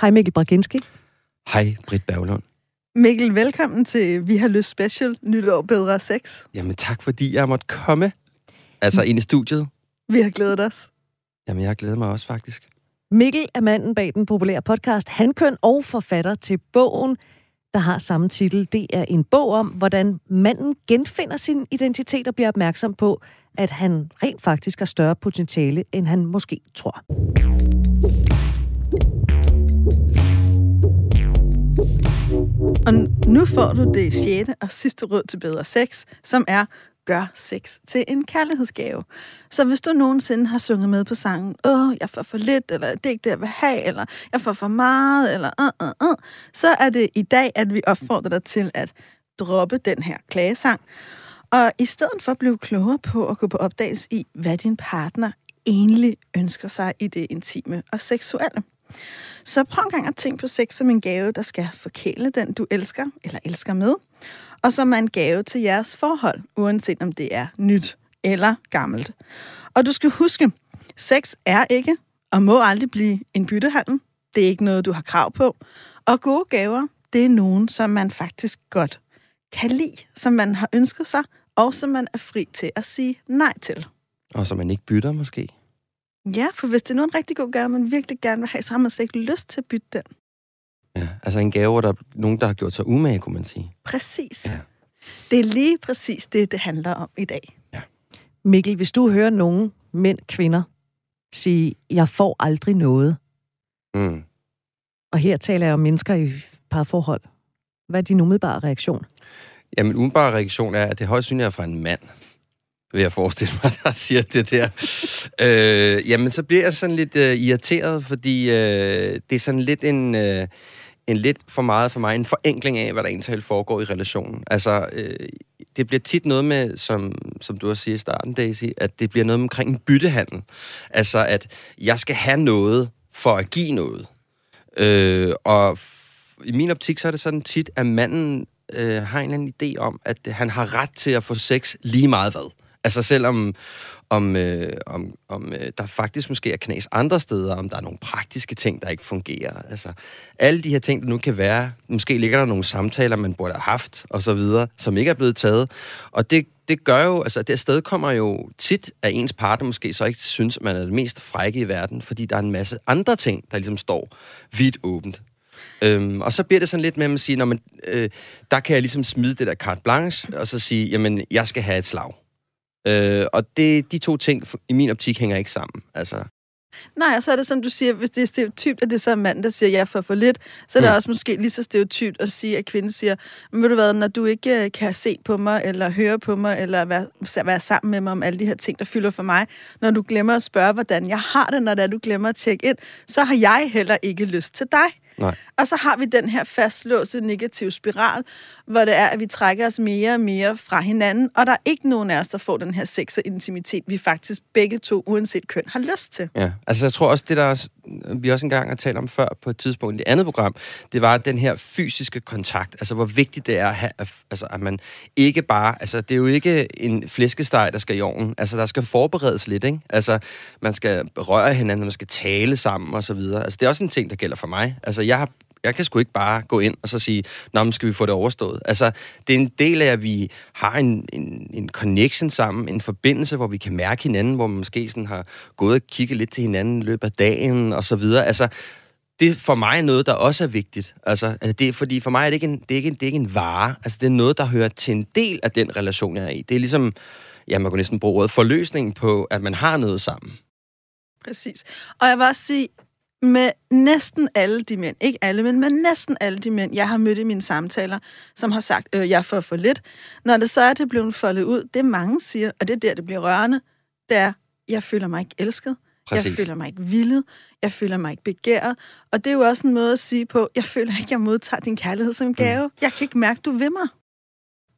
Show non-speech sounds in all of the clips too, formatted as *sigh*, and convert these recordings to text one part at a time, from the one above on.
Hej Mikkel Braginski. Hej Britt Berglund. Mikkel, velkommen til Vi har lyst special, nytår bedre sex. Jamen tak, fordi jeg måtte komme. Altså ind i studiet. Vi har glædet os. Jamen jeg glæder mig også faktisk. Mikkel er manden bag den populære podcast Hankøn og forfatter til bogen, der har samme titel. Det er en bog om, hvordan manden genfinder sin identitet og bliver opmærksom på, at han rent faktisk har større potentiale, end han måske tror. Og nu får du det sjette og sidste råd til bedre sex, som er gør sex til en kærlighedsgave. Så hvis du nogensinde har sunget med på sangen, åh, jeg får for lidt, eller det er ikke det, jeg vil have, eller jeg får for meget, eller uh, uh, uh, så er det i dag, at vi opfordrer dig til at droppe den her klagesang, og i stedet for at blive klogere på at gå på opdagelse i, hvad din partner egentlig ønsker sig i det intime og seksuelle. Så prøv en gang at tænke på sex som en gave, der skal forkæle den, du elsker eller elsker med, og som er en gave til jeres forhold, uanset om det er nyt eller gammelt. Og du skal huske, sex er ikke og må aldrig blive en byttehandel. Det er ikke noget, du har krav på. Og gode gaver, det er nogen, som man faktisk godt kan lide, som man har ønsket sig, og som man er fri til at sige nej til. Og som man ikke bytter måske. Ja, for hvis det er nogen rigtig god gave, man virkelig gerne vil have, så har man slet ikke lyst til at bytte den. Ja, altså en gave, hvor der er nogen, der har gjort sig umage, kunne man sige. Præcis. Ja. Det er lige præcis det, det handler om i dag. Mikkel, hvis du hører nogen mænd, kvinder, sige, jeg får aldrig noget, Mm. og her taler jeg om mennesker i parforhold, hvad er din umiddelbare reaktion? Jamen, umiddelbare reaktion er, at det højst synligt er fra en mand, vil jeg forestille mig, *laughs* der siger det der. øh, jamen, så bliver jeg sådan lidt øh, irriteret, fordi øh, det er sådan lidt en... Øh, en lidt for meget for mig, en forenkling af, hvad der egentlig foregår i relationen. Altså, øh, det bliver tit noget med, som, som du også siger i starten, Daisy, at det bliver noget omkring en byttehandel. Altså, at jeg skal have noget for at give noget. Øh, og f- i min optik, så er det sådan tit, at manden øh, har en eller anden idé om, at han har ret til at få sex lige meget hvad. Altså selvom om, øh, om, om øh, der faktisk måske er knas andre steder, om der er nogle praktiske ting, der ikke fungerer. Altså alle de her ting, der nu kan være, måske ligger der nogle samtaler, man burde have haft, og så videre, som ikke er blevet taget. Og det, det gør jo, altså det sted kommer jo tit, at ens partner måske så ikke synes, at man er det mest frække i verden, fordi der er en masse andre ting, der ligesom står vidt åbent. Øhm, og så bliver det sådan lidt med at man siger, når man, øh, der kan jeg ligesom smide det der carte blanche, og så sige, jamen, jeg skal have et slag. Øh, og det, de to ting, i min optik, hænger ikke sammen. Altså, Nej, så er det som du siger, hvis det er stereotypt, at det så er mand, der siger, ja, for for lidt, så er det Mm. også måske lige så stereotypt at sige, at kvinden siger, men ved du hvad, når du ikke øh, kan se på mig, eller høre på mig, eller være, være sammen med mig om alle de her ting, der fylder for mig, når du glemmer at spørge, hvordan jeg har det, når det er, du glemmer at tjekke ind, så har jeg heller ikke lyst til dig. nej. Og så har vi den her fastlåste negative spiral, hvor det er, at vi trækker os mere og mere fra hinanden, og der er ikke nogen af os, der får den her sex og intimitet, vi faktisk begge to, uanset køn, har lyst til. Ja, altså jeg tror også, det der også, vi også engang har talt om før på et tidspunkt i det andet program, det var den her fysiske kontakt, altså hvor vigtigt det er, at, have, at- altså, at man ikke bare, altså det er jo ikke en flæskesteg, der skal i ovnen, altså der skal forberedes lidt, ikke? Altså man skal røre hinanden, man skal tale sammen og så videre. Altså det er også en ting, der gælder for mig. Altså jeg har jeg kan sgu ikke bare gå ind og så sige, Nå, men skal vi få det overstået? Altså, det er en del af, at vi har en, en, en connection sammen, en forbindelse, hvor vi kan mærke hinanden, hvor man måske sådan har gået og kigget lidt til hinanden i løbet af dagen og så videre. Altså, det er for mig noget, der også er vigtigt. Altså, det er, fordi for mig er det ikke en, det er ikke en, det er ikke en vare. Altså, det er noget, der hører til en del af den relation, jeg er i. Det er ligesom, ja, man kunne næsten bruge ordet, forløsning på, at man har noget sammen. Præcis. Og jeg vil også sige, med næsten alle de mænd, ikke alle, men med næsten alle de mænd, jeg har mødt i mine samtaler, som har sagt, øh, jeg får for lidt. Når det så er, det blevet foldet ud, det mange siger, og det er der, det bliver rørende, det er, jeg føler mig ikke elsket. Præcis. Jeg føler mig ikke villet. Jeg føler mig ikke begæret. Og det er jo også en måde at sige på, jeg føler ikke, jeg modtager din kærlighed som en gave. Mm. Jeg kan ikke mærke, du vil mig.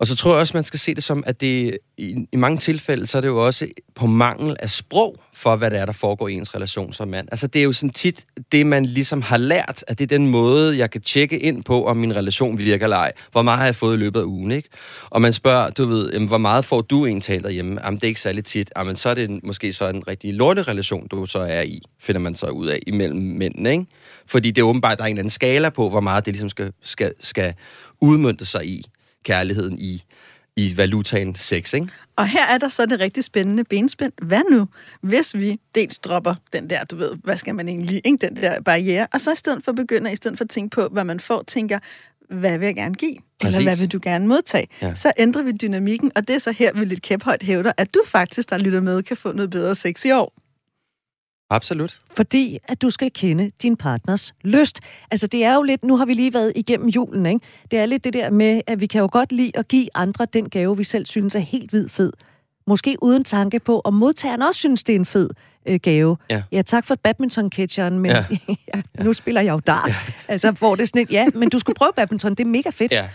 Og så tror jeg også, man skal se det som, at det i, i mange tilfælde, så er det jo også på mangel af sprog for, hvad det er, der foregår i ens relation som mand. Altså det er jo sådan tit det, man ligesom har lært, at det er den måde, jeg kan tjekke ind på, om min relation virker eller ej. Hvor meget har jeg fået i løbet af ugen, ikke? Og man spørger, du ved, jamen, hvor meget får du en talt derhjemme? Jamen det er ikke særlig tit. Jamen så er det en, måske så en rigtig lorterelation, du så er i, finder man så ud af imellem mændene, ikke? Fordi det er åbenbart, der er en eller anden skala på, hvor meget det ligesom skal, skal, skal udmønte sig i kærligheden i, i valutaen sex, ikke? Og her er der så det rigtig spændende benspænd. Hvad nu, hvis vi dels dropper den der, du ved, hvad skal man egentlig, ikke? den der barriere, og så i stedet for begynder, i stedet for at tænke på, hvad man får, tænker, hvad vil jeg gerne give? Præcis. Eller hvad vil du gerne modtage? Ja. Så ændrer vi dynamikken, og det er så her, vi lidt kæphøjt hævder, at du faktisk, der lytter med, kan få noget bedre sex i år. Absolut. Fordi at du skal kende din partners lyst. Altså det er jo lidt, nu har vi lige været igennem julen, ikke? Det er lidt det der med, at vi kan jo godt lide at give andre den gave, vi selv synes er helt hvid fed. Måske uden tanke på, om modtageren også synes, det er en fed øh, gave. Ja. ja, tak for badminton-catcheren, men ja. *laughs* ja, nu spiller jeg jo dart. Ja. *laughs* Altså, hvor det er sådan et, ja, men du skulle prøve badminton, det er mega fedt. Ja.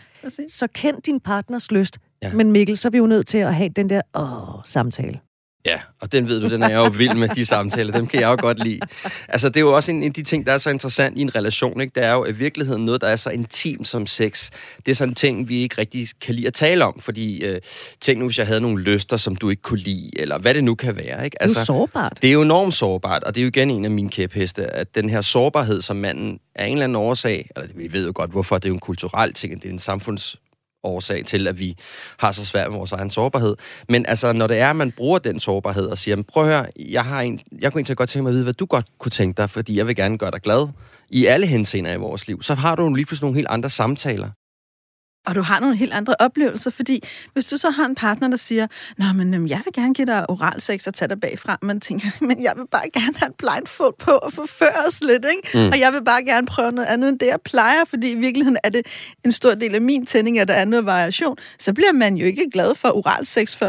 Så kend din partners lyst. Ja. Men Mikkel, så er vi jo nødt til at have den der åh, samtale. Ja, og den ved du, den er jeg jo vild med, de samtaler. Dem kan jeg jo godt lide. Altså, det er jo også en af de ting, der er så interessant i en relation. Ikke? Det er jo i virkeligheden noget, der er så intim som sex. Det er sådan en ting, vi ikke rigtig kan lide at tale om. Fordi, øh, tænk nu, hvis jeg havde nogle lyster, som du ikke kunne lide, eller hvad det nu kan være. Ikke? Altså, det er jo sårbart. Det er jo enormt sårbart, og det er jo igen en af mine kæpheste, at den her sårbarhed, som manden er en eller anden årsag, eller vi ved jo godt, hvorfor, det er jo en kulturel ting, det er en samfunds årsag til, at vi har så svært med vores egen sårbarhed. Men altså, når det er, at man bruger den sårbarhed og siger, prøv at høre, jeg, har en, jeg kunne egentlig godt tænke mig at vide, hvad du godt kunne tænke dig, fordi jeg vil gerne gøre dig glad i alle henseender i vores liv, så har du lige pludselig nogle helt andre samtaler og du har nogle helt andre oplevelser, fordi hvis du så har en partner, der siger, Nå, men øhm, jeg vil gerne give dig oral sex og tage dig bagfra, man tænker, *laughs* men jeg vil bare gerne have en blindfold på og forføre os lidt, ikke? Mm. Og jeg vil bare gerne prøve noget andet end det, jeg plejer, fordi i virkeligheden er det en stor del af min tænding, at der er noget variation. Så bliver man jo ikke glad for oral sex for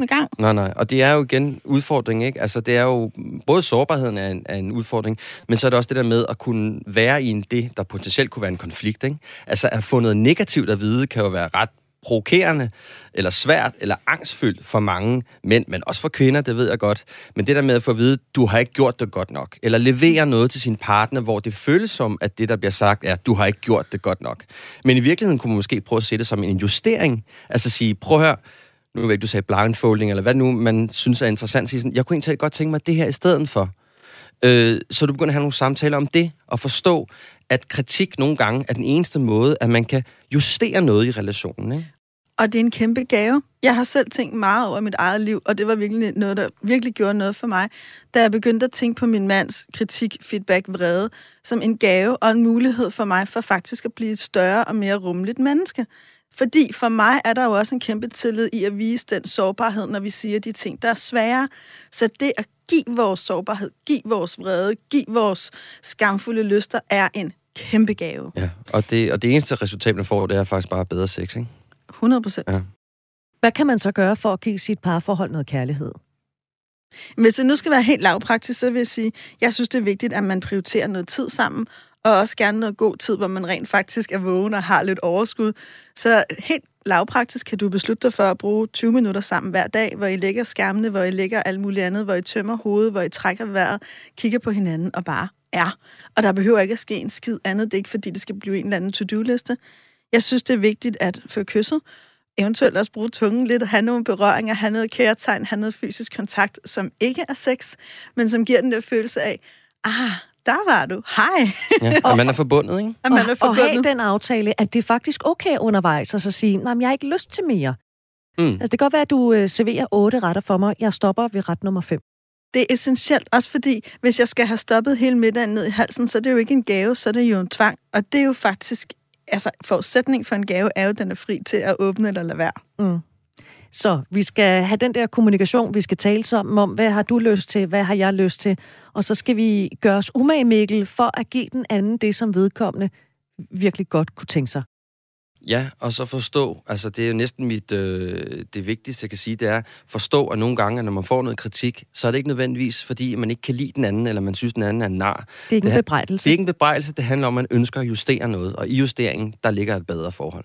27.000 gang. Nej, nej, og det er jo igen udfordring, ikke? Altså, det er jo, både sårbarheden er en, er en udfordring, men så er det også det der med at kunne være i en det, der potentielt kunne være en konflikt, ikke? Altså, at få noget negativt aktivt at vide kan jo være ret provokerende, eller svært, eller angstfyldt for mange mænd, men også for kvinder, det ved jeg godt. Men det der med at få at vide, du har ikke gjort det godt nok, eller levere noget til sin partner, hvor det føles som, at det, der bliver sagt, er, du har ikke gjort det godt nok. Men i virkeligheden kunne man måske prøve at se det som en justering. Altså sige, prøv at høre, nu ved ikke, du sagde blindfolding, eller hvad nu man synes er interessant, sige sådan, jeg kunne egentlig godt tænke mig det her i stedet for. Øh, så du begynder at have nogle samtaler om det, og forstå, at kritik nogle gange er den eneste måde, at man kan justere noget i relationen. Ikke? Og det er en kæmpe gave. Jeg har selv tænkt meget over mit eget liv, og det var virkelig noget, der virkelig gjorde noget for mig, da jeg begyndte at tænke på min mands kritik, feedback, vrede, som en gave og en mulighed for mig for faktisk at blive et større og mere rummeligt menneske. Fordi for mig er der jo også en kæmpe tillid i at vise den sårbarhed, når vi siger de ting, der er svære. Så det at give vores sårbarhed, give vores vrede, give vores skamfulde lyster, er en kæmpe gave. Ja, og det, og det eneste resultat, man får, det er faktisk bare bedre sex, ikke? 100 procent. Ja. Hvad kan man så gøre for at give sit parforhold noget kærlighed? Hvis det nu skal være helt lavpraktisk, så vil jeg sige, jeg synes, det er vigtigt, at man prioriterer noget tid sammen, og også gerne noget god tid, hvor man rent faktisk er vågen og har lidt overskud. Så helt lavpraktisk kan du beslutte dig for at bruge 20 minutter sammen hver dag, hvor I lægger skærmene, hvor I lægger alt muligt andet, hvor I tømmer hovedet, hvor I trækker vejret, kigger på hinanden og bare er. Og der behøver ikke at ske en skid andet. Det er ikke, fordi det skal blive en eller anden to-do-liste. Jeg synes, det er vigtigt at få kysset, eventuelt også bruge tungen lidt, have nogle berøringer, have noget kærtegn, have noget fysisk kontakt, som ikke er sex, men som giver den der følelse af, ah, der var du. Hej. Ja, og man er forbundet, ikke? Og, man er forbundet. og have den aftale, at det er faktisk okay undervejs, og så sige, nej, jeg har ikke lyst til mere. Mm. Altså, det kan godt være, at du øh, serverer otte retter for mig. Jeg stopper ved ret nummer fem. Det er essentielt, også fordi, hvis jeg skal have stoppet hele middagen ned i halsen, så er det jo ikke en gave, så er det jo en tvang. Og det er jo faktisk, altså forudsætning for en gave er jo, at den er fri til at åbne eller lade være. Mm. Så vi skal have den der kommunikation, vi skal tale sammen om, hvad har du lyst til, hvad har jeg lyst til, og så skal vi gøre os umage, Mikkel, for at give den anden det, som vedkommende virkelig godt kunne tænke sig. Ja, og så forstå, altså det er jo næsten mit, øh, det vigtigste, jeg kan sige, det er forstå, at nogle gange, når man får noget kritik, så er det ikke nødvendigvis, fordi man ikke kan lide den anden, eller man synes, den anden er nar. Det er ikke det, en bebrejdelse. Det er ikke en bebrejdelse, det handler om, at man ønsker at justere noget, og i justeringen, der ligger et bedre forhold.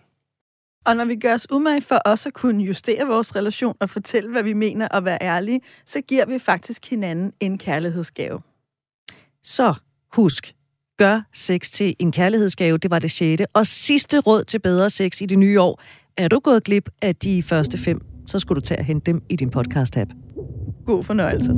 Og når vi gør os umage for også at kunne justere vores relation og fortælle, hvad vi mener og være ærlige, så giver vi faktisk hinanden en kærlighedsgave. Så husk, Gør sex til en kærlighedsgave. Det var det sjette. Og sidste råd til bedre sex i det nye år. Er du gået glip af de første fem, så skulle du tage og hente dem i din podcast-app. God fornøjelse.